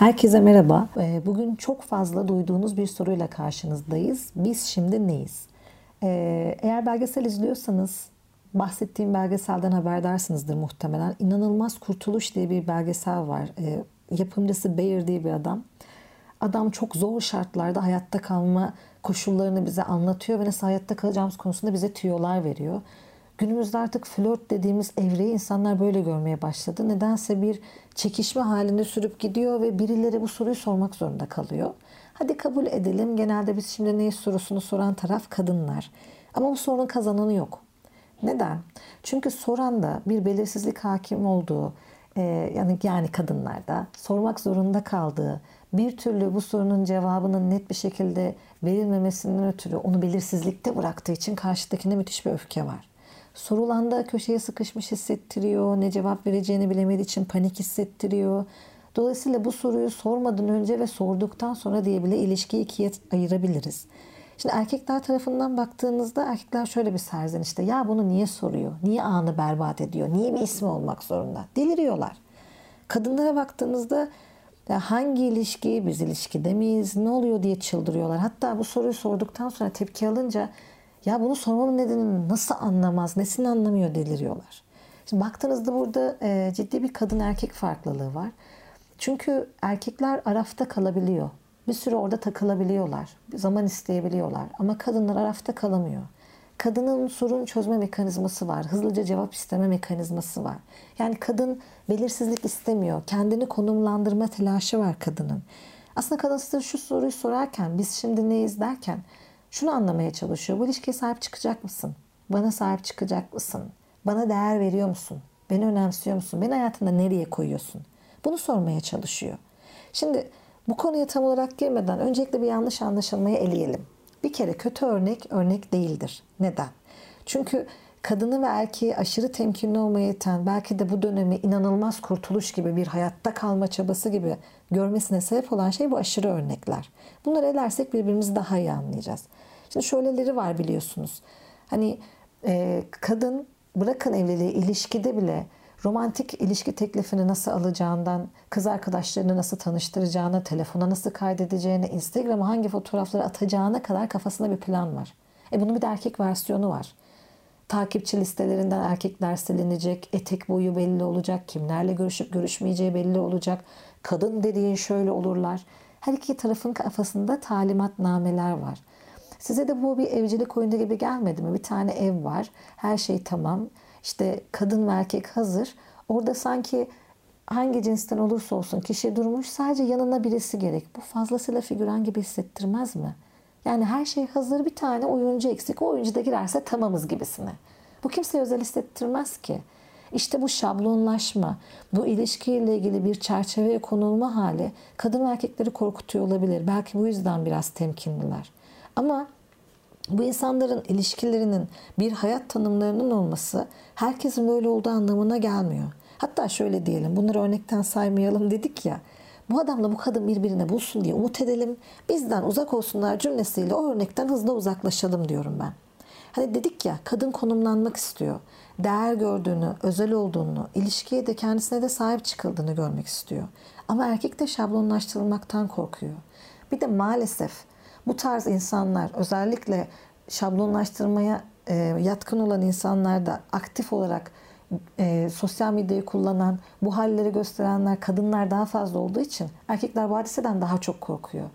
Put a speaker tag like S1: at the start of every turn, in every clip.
S1: Herkese merhaba. Ee, bugün çok fazla duyduğunuz bir soruyla karşınızdayız. Biz şimdi neyiz? Ee, eğer belgesel izliyorsanız bahsettiğim belgeselden haberdarsınızdır muhtemelen. İnanılmaz Kurtuluş diye bir belgesel var. Ee, yapımcısı Bayer diye bir adam. Adam çok zor şartlarda hayatta kalma koşullarını bize anlatıyor ve nasıl hayatta kalacağımız konusunda bize tüyolar veriyor. Günümüzde artık flört dediğimiz evreyi insanlar böyle görmeye başladı. Nedense bir çekişme halinde sürüp gidiyor ve birileri bu soruyu sormak zorunda kalıyor. Hadi kabul edelim genelde biz şimdi neyi sorusunu soran taraf kadınlar. Ama bu sorunun kazananı yok. Neden? Çünkü soran da bir belirsizlik hakim olduğu, e, yani yani kadınlarda sormak zorunda kaldığı, bir türlü bu sorunun cevabının net bir şekilde verilmemesinden ötürü onu belirsizlikte bıraktığı için karşıdakine müthiş bir öfke var. Sorulanda köşeye sıkışmış hissettiriyor, ne cevap vereceğini bilemediği için panik hissettiriyor. Dolayısıyla bu soruyu sormadan önce ve sorduktan sonra diye bile ilişkiyi ikiye ayırabiliriz. Şimdi erkekler tarafından baktığınızda erkekler şöyle bir serzenişte ya bunu niye soruyor? Niye anı berbat ediyor? Niye bir ismi olmak zorunda? Deliriyorlar. Kadınlara baktığınızda ya hangi ilişki, biz ilişkide miyiz, ne oluyor diye çıldırıyorlar. Hatta bu soruyu sorduktan sonra tepki alınca ya bunu sormamın nedenini nasıl anlamaz, nesini anlamıyor deliriyorlar. Şimdi baktığınızda burada e, ciddi bir kadın erkek farklılığı var. Çünkü erkekler arafta kalabiliyor. Bir süre orada takılabiliyorlar. Zaman isteyebiliyorlar. Ama kadınlar arafta kalamıyor. Kadının sorun çözme mekanizması var. Hızlıca cevap isteme mekanizması var. Yani kadın belirsizlik istemiyor. Kendini konumlandırma telaşı var kadının. Aslında kadın size şu soruyu sorarken biz şimdi neyiz derken şunu anlamaya çalışıyor. Bu ilişkiye sahip çıkacak mısın? Bana sahip çıkacak mısın? Bana değer veriyor musun? Beni önemsiyor musun? Beni hayatında nereye koyuyorsun? Bunu sormaya çalışıyor. Şimdi bu konuya tam olarak girmeden öncelikle bir yanlış anlaşılmayı eleyelim. Bir kere kötü örnek örnek değildir. Neden? Çünkü kadını ve erkeği aşırı temkinli olmaya yeten belki de bu dönemi inanılmaz kurtuluş gibi bir hayatta kalma çabası gibi görmesine sebep olan şey bu aşırı örnekler. Bunları edersek birbirimizi daha iyi anlayacağız. Şimdi şöyleleri var biliyorsunuz. Hani e, kadın bırakın evliliği ilişkide bile romantik ilişki teklifini nasıl alacağından, kız arkadaşlarını nasıl tanıştıracağına, telefona nasıl kaydedeceğine, Instagram'a hangi fotoğrafları atacağına kadar kafasında bir plan var. E bunun bir de erkek versiyonu var. Takipçi listelerinden erkekler silinecek, etek boyu belli olacak, kimlerle görüşüp görüşmeyeceği belli olacak. Kadın dediğin şöyle olurlar. Her iki tarafın kafasında talimatnameler var. Size de bu bir evcilik oyunu gibi gelmedi mi? Bir tane ev var. Her şey tamam. İşte kadın ve erkek hazır. Orada sanki hangi cinsten olursa olsun kişi durmuş sadece yanına birisi gerek. Bu fazlasıyla figüran gibi hissettirmez mi? Yani her şey hazır bir tane oyuncu eksik. O oyuncu da girerse tamamız gibisine. Bu kimseye özel hissettirmez ki. İşte bu şablonlaşma, bu ilişkiyle ilgili bir çerçeveye konulma hali kadın erkekleri korkutuyor olabilir. Belki bu yüzden biraz temkinliler. Ama bu insanların ilişkilerinin bir hayat tanımlarının olması herkesin böyle olduğu anlamına gelmiyor. Hatta şöyle diyelim bunları örnekten saymayalım dedik ya. Bu adamla bu kadın birbirine bulsun diye umut edelim. Bizden uzak olsunlar cümlesiyle o örnekten hızla uzaklaşalım diyorum ben. Hani dedik ya kadın konumlanmak istiyor. Değer gördüğünü, özel olduğunu, ilişkiye de kendisine de sahip çıkıldığını görmek istiyor. Ama erkek de şablonlaştırılmaktan korkuyor. Bir de maalesef bu tarz insanlar özellikle şablonlaştırmaya e, yatkın olan insanlar da aktif olarak e, sosyal medyayı kullanan, bu halleri gösterenler, kadınlar daha fazla olduğu için erkekler bu hadiseden daha çok korkuyor.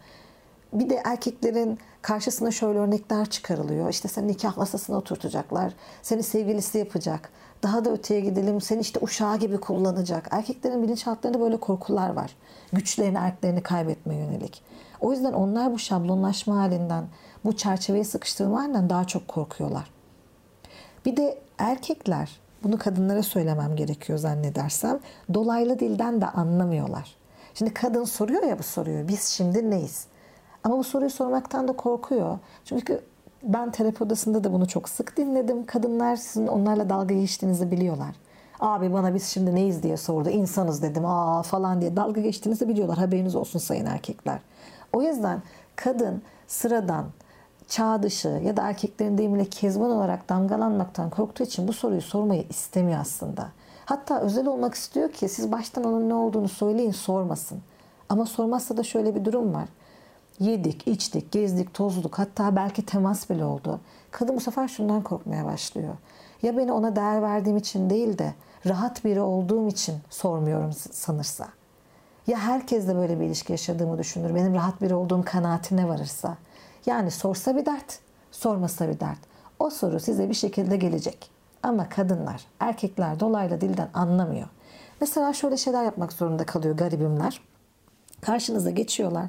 S1: Bir de erkeklerin karşısına şöyle örnekler çıkarılıyor. İşte seni nikah masasına oturtacaklar. Seni sevgilisi yapacak. Daha da öteye gidelim. Seni işte uşağı gibi kullanacak. Erkeklerin bilinçaltlarında böyle korkular var. Güçlerini, erklerini kaybetme yönelik. O yüzden onlar bu şablonlaşma halinden, bu çerçeveye sıkıştırma halinden daha çok korkuyorlar. Bir de erkekler, bunu kadınlara söylemem gerekiyor zannedersem, dolaylı dilden de anlamıyorlar. Şimdi kadın soruyor ya bu soruyu, biz şimdi neyiz? Ama bu soruyu sormaktan da korkuyor. Çünkü ben terapi odasında da bunu çok sık dinledim. Kadınlar sizin onlarla dalga geçtiğinizi biliyorlar. Abi bana biz şimdi neyiz diye sordu. İnsanız dedim aa falan diye dalga geçtiğinizi biliyorlar. Haberiniz olsun sayın erkekler. O yüzden kadın sıradan, çağ dışı ya da erkeklerin deyimiyle kezban olarak damgalanmaktan korktuğu için bu soruyu sormayı istemiyor aslında. Hatta özel olmak istiyor ki siz baştan onun ne olduğunu söyleyin sormasın. Ama sormazsa da şöyle bir durum var. Yedik, içtik, gezdik, tozduk hatta belki temas bile oldu. Kadın bu sefer şundan korkmaya başlıyor. Ya beni ona değer verdiğim için değil de rahat biri olduğum için sormuyorum sanırsa. Ya herkes de böyle bir ilişki yaşadığımı düşünür. Benim rahat biri olduğum kanaatine varırsa. Yani sorsa bir dert, sormasa bir dert. O soru size bir şekilde gelecek. Ama kadınlar, erkekler dolaylı dilden anlamıyor. Mesela şöyle şeyler yapmak zorunda kalıyor garibimler. Karşınıza geçiyorlar.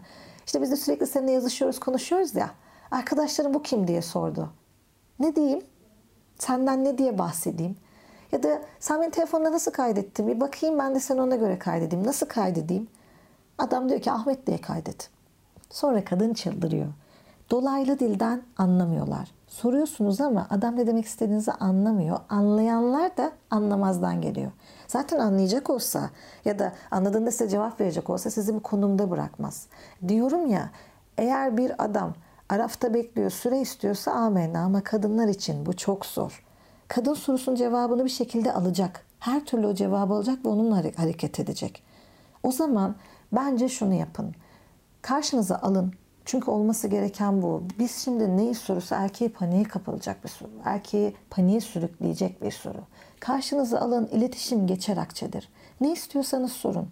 S1: İşte biz de sürekli seninle yazışıyoruz, konuşuyoruz ya. Arkadaşlarım bu kim diye sordu. Ne diyeyim? Senden ne diye bahsedeyim? Ya da sen beni telefonda nasıl kaydettin? Bir bakayım ben de seni ona göre kaydedeyim. Nasıl kaydedeyim? Adam diyor ki Ahmet diye kaydet. Sonra kadın çıldırıyor. Dolaylı dilden anlamıyorlar. Soruyorsunuz ama adam ne demek istediğinizi anlamıyor. Anlayanlar da anlamazdan geliyor. Zaten anlayacak olsa ya da anladığında size cevap verecek olsa sizi bu konumda bırakmaz. Diyorum ya eğer bir adam Arafta bekliyor, süre istiyorsa amenna ama kadınlar için bu çok zor. Kadın sorusunun cevabını bir şekilde alacak. Her türlü o cevabı alacak ve onunla hareket edecek. O zaman bence şunu yapın. Karşınıza alın. Çünkü olması gereken bu. Biz şimdi neyi sorusu erkeği paniğe kapılacak bir soru. Erkeği paniğe sürükleyecek bir soru. Karşınıza alın iletişim geçer akçedir. Ne istiyorsanız sorun.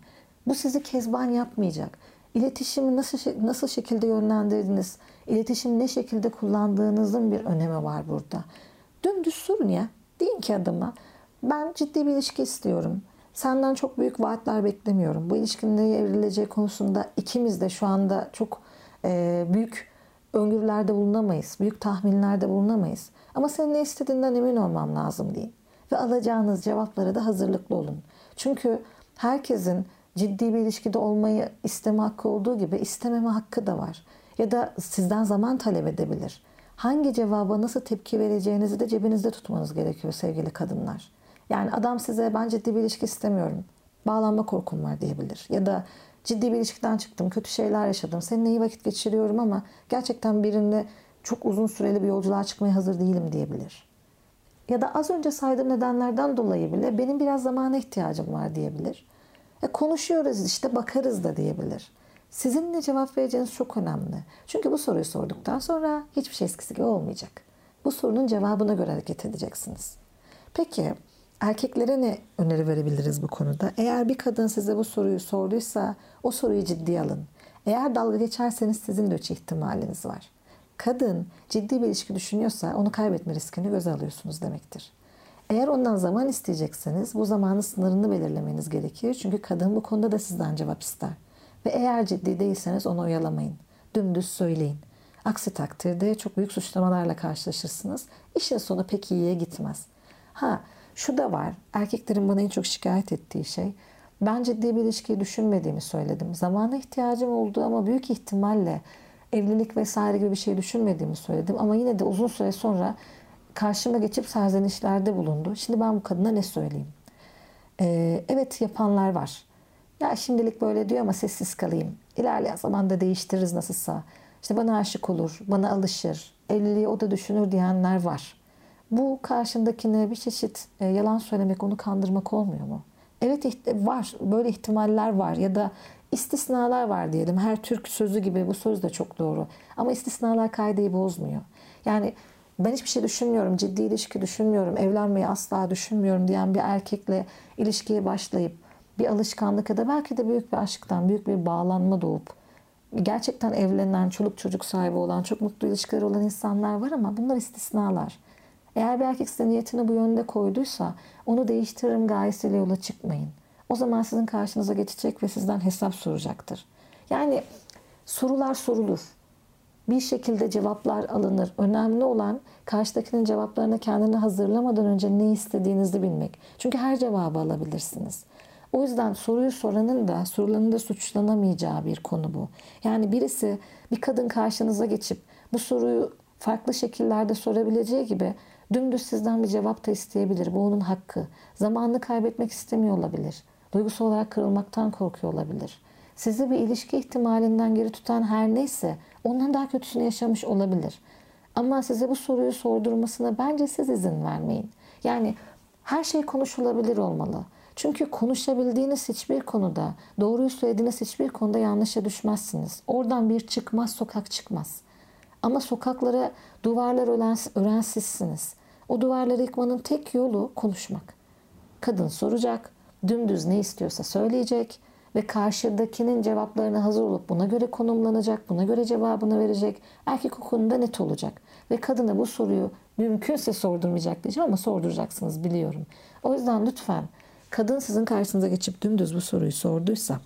S1: Bu sizi kezban yapmayacak. İletişimi nasıl nasıl şekilde yönlendirdiniz? İletişimi ne şekilde kullandığınızın bir önemi var burada. Dümdüz sorun ya. Deyin ki adama ben ciddi bir ilişki istiyorum. Senden çok büyük vaatler beklemiyorum. Bu ilişkinin neye evrileceği konusunda ikimiz de şu anda çok büyük öngörülerde bulunamayız. Büyük tahminlerde bulunamayız. Ama senin ne istediğinden emin olmam lazım deyin. Ve alacağınız cevaplara da hazırlıklı olun. Çünkü herkesin ciddi bir ilişkide olmayı isteme hakkı olduğu gibi istememe hakkı da var. Ya da sizden zaman talep edebilir. Hangi cevaba nasıl tepki vereceğinizi de cebinizde tutmanız gerekiyor sevgili kadınlar. Yani adam size ben ciddi bir ilişki istemiyorum. Bağlanma korkum var diyebilir. Ya da ciddi bir ilişkiden çıktım, kötü şeyler yaşadım. Seninle iyi vakit geçiriyorum ama gerçekten birinde çok uzun süreli bir yolculuğa çıkmaya hazır değilim diyebilir. Ya da az önce saydığım nedenlerden dolayı bile benim biraz zamana ihtiyacım var diyebilir. E konuşuyoruz işte bakarız da diyebilir. Sizin ne cevap vereceğiniz çok önemli. Çünkü bu soruyu sorduktan sonra hiçbir şey eskisi gibi olmayacak. Bu sorunun cevabına göre hareket edeceksiniz. Peki erkeklere ne öneri verebiliriz bu konuda? Eğer bir kadın size bu soruyu sorduysa o soruyu ciddiye alın. Eğer dalga geçerseniz sizin de üç ihtimaliniz var. Kadın ciddi bir ilişki düşünüyorsa onu kaybetme riskini göze alıyorsunuz demektir. Eğer ondan zaman isteyecekseniz bu zamanın sınırını belirlemeniz gerekir. Çünkü kadın bu konuda da sizden cevap ister. Ve eğer ciddi değilseniz onu oyalamayın. Dümdüz söyleyin. Aksi takdirde çok büyük suçlamalarla karşılaşırsınız. İşin sonu pek iyiye gitmez. Ha şu da var. Erkeklerin bana en çok şikayet ettiği şey. Ben ciddi bir ilişkiyi düşünmediğimi söyledim. Zamana ihtiyacım oldu ama büyük ihtimalle evlilik vesaire gibi bir şey düşünmediğimi söyledim. Ama yine de uzun süre sonra karşıma geçip serzenişlerde bulundu. Şimdi ben bu kadına ne söyleyeyim? Ee, evet yapanlar var. Ya şimdilik böyle diyor ama sessiz kalayım. İlerleyen zamanda değiştiririz nasılsa. İşte bana aşık olur, bana alışır, evliliği o da düşünür diyenler var. Bu karşındakine bir çeşit e, yalan söylemek, onu kandırmak olmuyor mu? Evet var, böyle ihtimaller var ya da istisnalar var diyelim. Her Türk sözü gibi bu söz de çok doğru. Ama istisnalar kaideyi bozmuyor. Yani ben hiçbir şey düşünmüyorum, ciddi ilişki düşünmüyorum, evlenmeyi asla düşünmüyorum diyen bir erkekle ilişkiye başlayıp bir alışkanlık ya da belki de büyük bir aşktan, büyük bir bağlanma doğup gerçekten evlenen, çoluk çocuk sahibi olan, çok mutlu ilişkileri olan insanlar var ama bunlar istisnalar. Eğer bir erkek size niyetini bu yönde koyduysa onu değiştiririm gayesiyle yola çıkmayın. O zaman sizin karşınıza geçecek ve sizden hesap soracaktır. Yani sorular sorulur. Bir şekilde cevaplar alınır. Önemli olan karşıdakinin cevaplarını kendini hazırlamadan önce ne istediğinizi bilmek. Çünkü her cevabı alabilirsiniz. O yüzden soruyu soranın da sorulanın da suçlanamayacağı bir konu bu. Yani birisi bir kadın karşınıza geçip bu soruyu farklı şekillerde sorabileceği gibi dümdüz sizden bir cevap da isteyebilir. Bu onun hakkı. Zamanını kaybetmek istemiyor olabilir. Duygusal olarak kırılmaktan korkuyor olabilir. Sizi bir ilişki ihtimalinden geri tutan her neyse ondan daha kötüsünü yaşamış olabilir. Ama size bu soruyu sordurmasına bence siz izin vermeyin. Yani her şey konuşulabilir olmalı. Çünkü konuşabildiğiniz hiçbir konuda, doğruyu söylediğiniz hiçbir konuda yanlışa düşmezsiniz. Oradan bir çıkmaz sokak çıkmaz. Ama sokaklara duvarlar sizsiniz. O duvarları yıkmanın tek yolu konuşmak. Kadın soracak, dümdüz ne istiyorsa söyleyecek ve karşıdakinin cevaplarına hazır olup buna göre konumlanacak, buna göre cevabını verecek. Erkek konuda net olacak. Ve kadına bu soruyu mümkünse sordurmayacak diyeceğim ama sorduracaksınız biliyorum. O yüzden lütfen kadın sizin karşınıza geçip dümdüz bu soruyu sorduysa,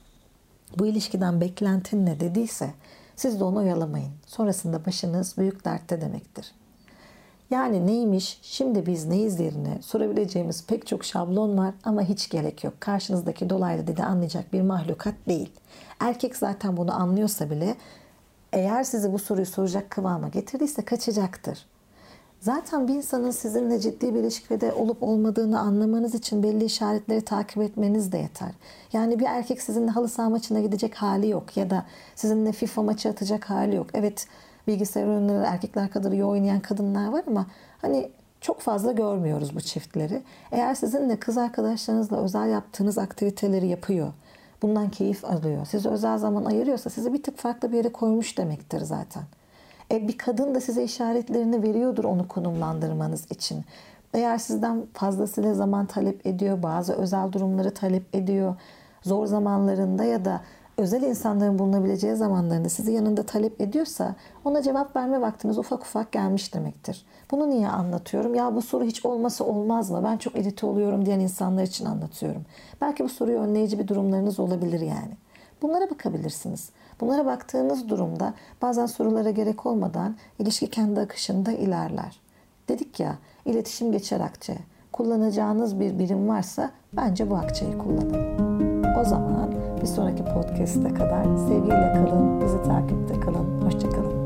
S1: bu ilişkiden beklentin ne dediyse siz de onu oyalamayın. Sonrasında başınız büyük dertte demektir. Yani neymiş, şimdi biz neyiz yerine sorabileceğimiz pek çok şablon var ama hiç gerek yok. Karşınızdaki dolaylı dedi anlayacak bir mahlukat değil. Erkek zaten bunu anlıyorsa bile eğer sizi bu soruyu soracak kıvama getirdiyse kaçacaktır. Zaten bir insanın sizinle ciddi bir ilişkide olup olmadığını anlamanız için belli işaretleri takip etmeniz de yeter. Yani bir erkek sizinle halı saha maçına gidecek hali yok ya da sizinle FIFA maçı atacak hali yok. Evet bilgisayar oyunları erkekler kadar iyi oynayan kadınlar var ama hani çok fazla görmüyoruz bu çiftleri. Eğer sizinle kız arkadaşlarınızla özel yaptığınız aktiviteleri yapıyor, bundan keyif alıyor, size özel zaman ayırıyorsa sizi bir tık farklı bir yere koymuş demektir zaten. E, bir kadın da size işaretlerini veriyordur onu konumlandırmanız için. Eğer sizden fazlasıyla zaman talep ediyor, bazı özel durumları talep ediyor, zor zamanlarında ya da özel insanların bulunabileceği zamanlarında sizi yanında talep ediyorsa ona cevap verme vaktiniz ufak ufak gelmiş demektir. Bunu niye anlatıyorum? Ya bu soru hiç olmasa olmaz mı? Ben çok irite oluyorum diyen insanlar için anlatıyorum. Belki bu soruyu önleyici bir durumlarınız olabilir yani. Bunlara bakabilirsiniz. Bunlara baktığınız durumda bazen sorulara gerek olmadan ilişki kendi akışında ilerler. Dedik ya iletişim geçer akçe. Kullanacağınız bir birim varsa bence bu akçeyi kullanın. O zaman bir sonraki podcast'e kadar sevgiyle kalın, bizi takipte kalın, hoşçakalın.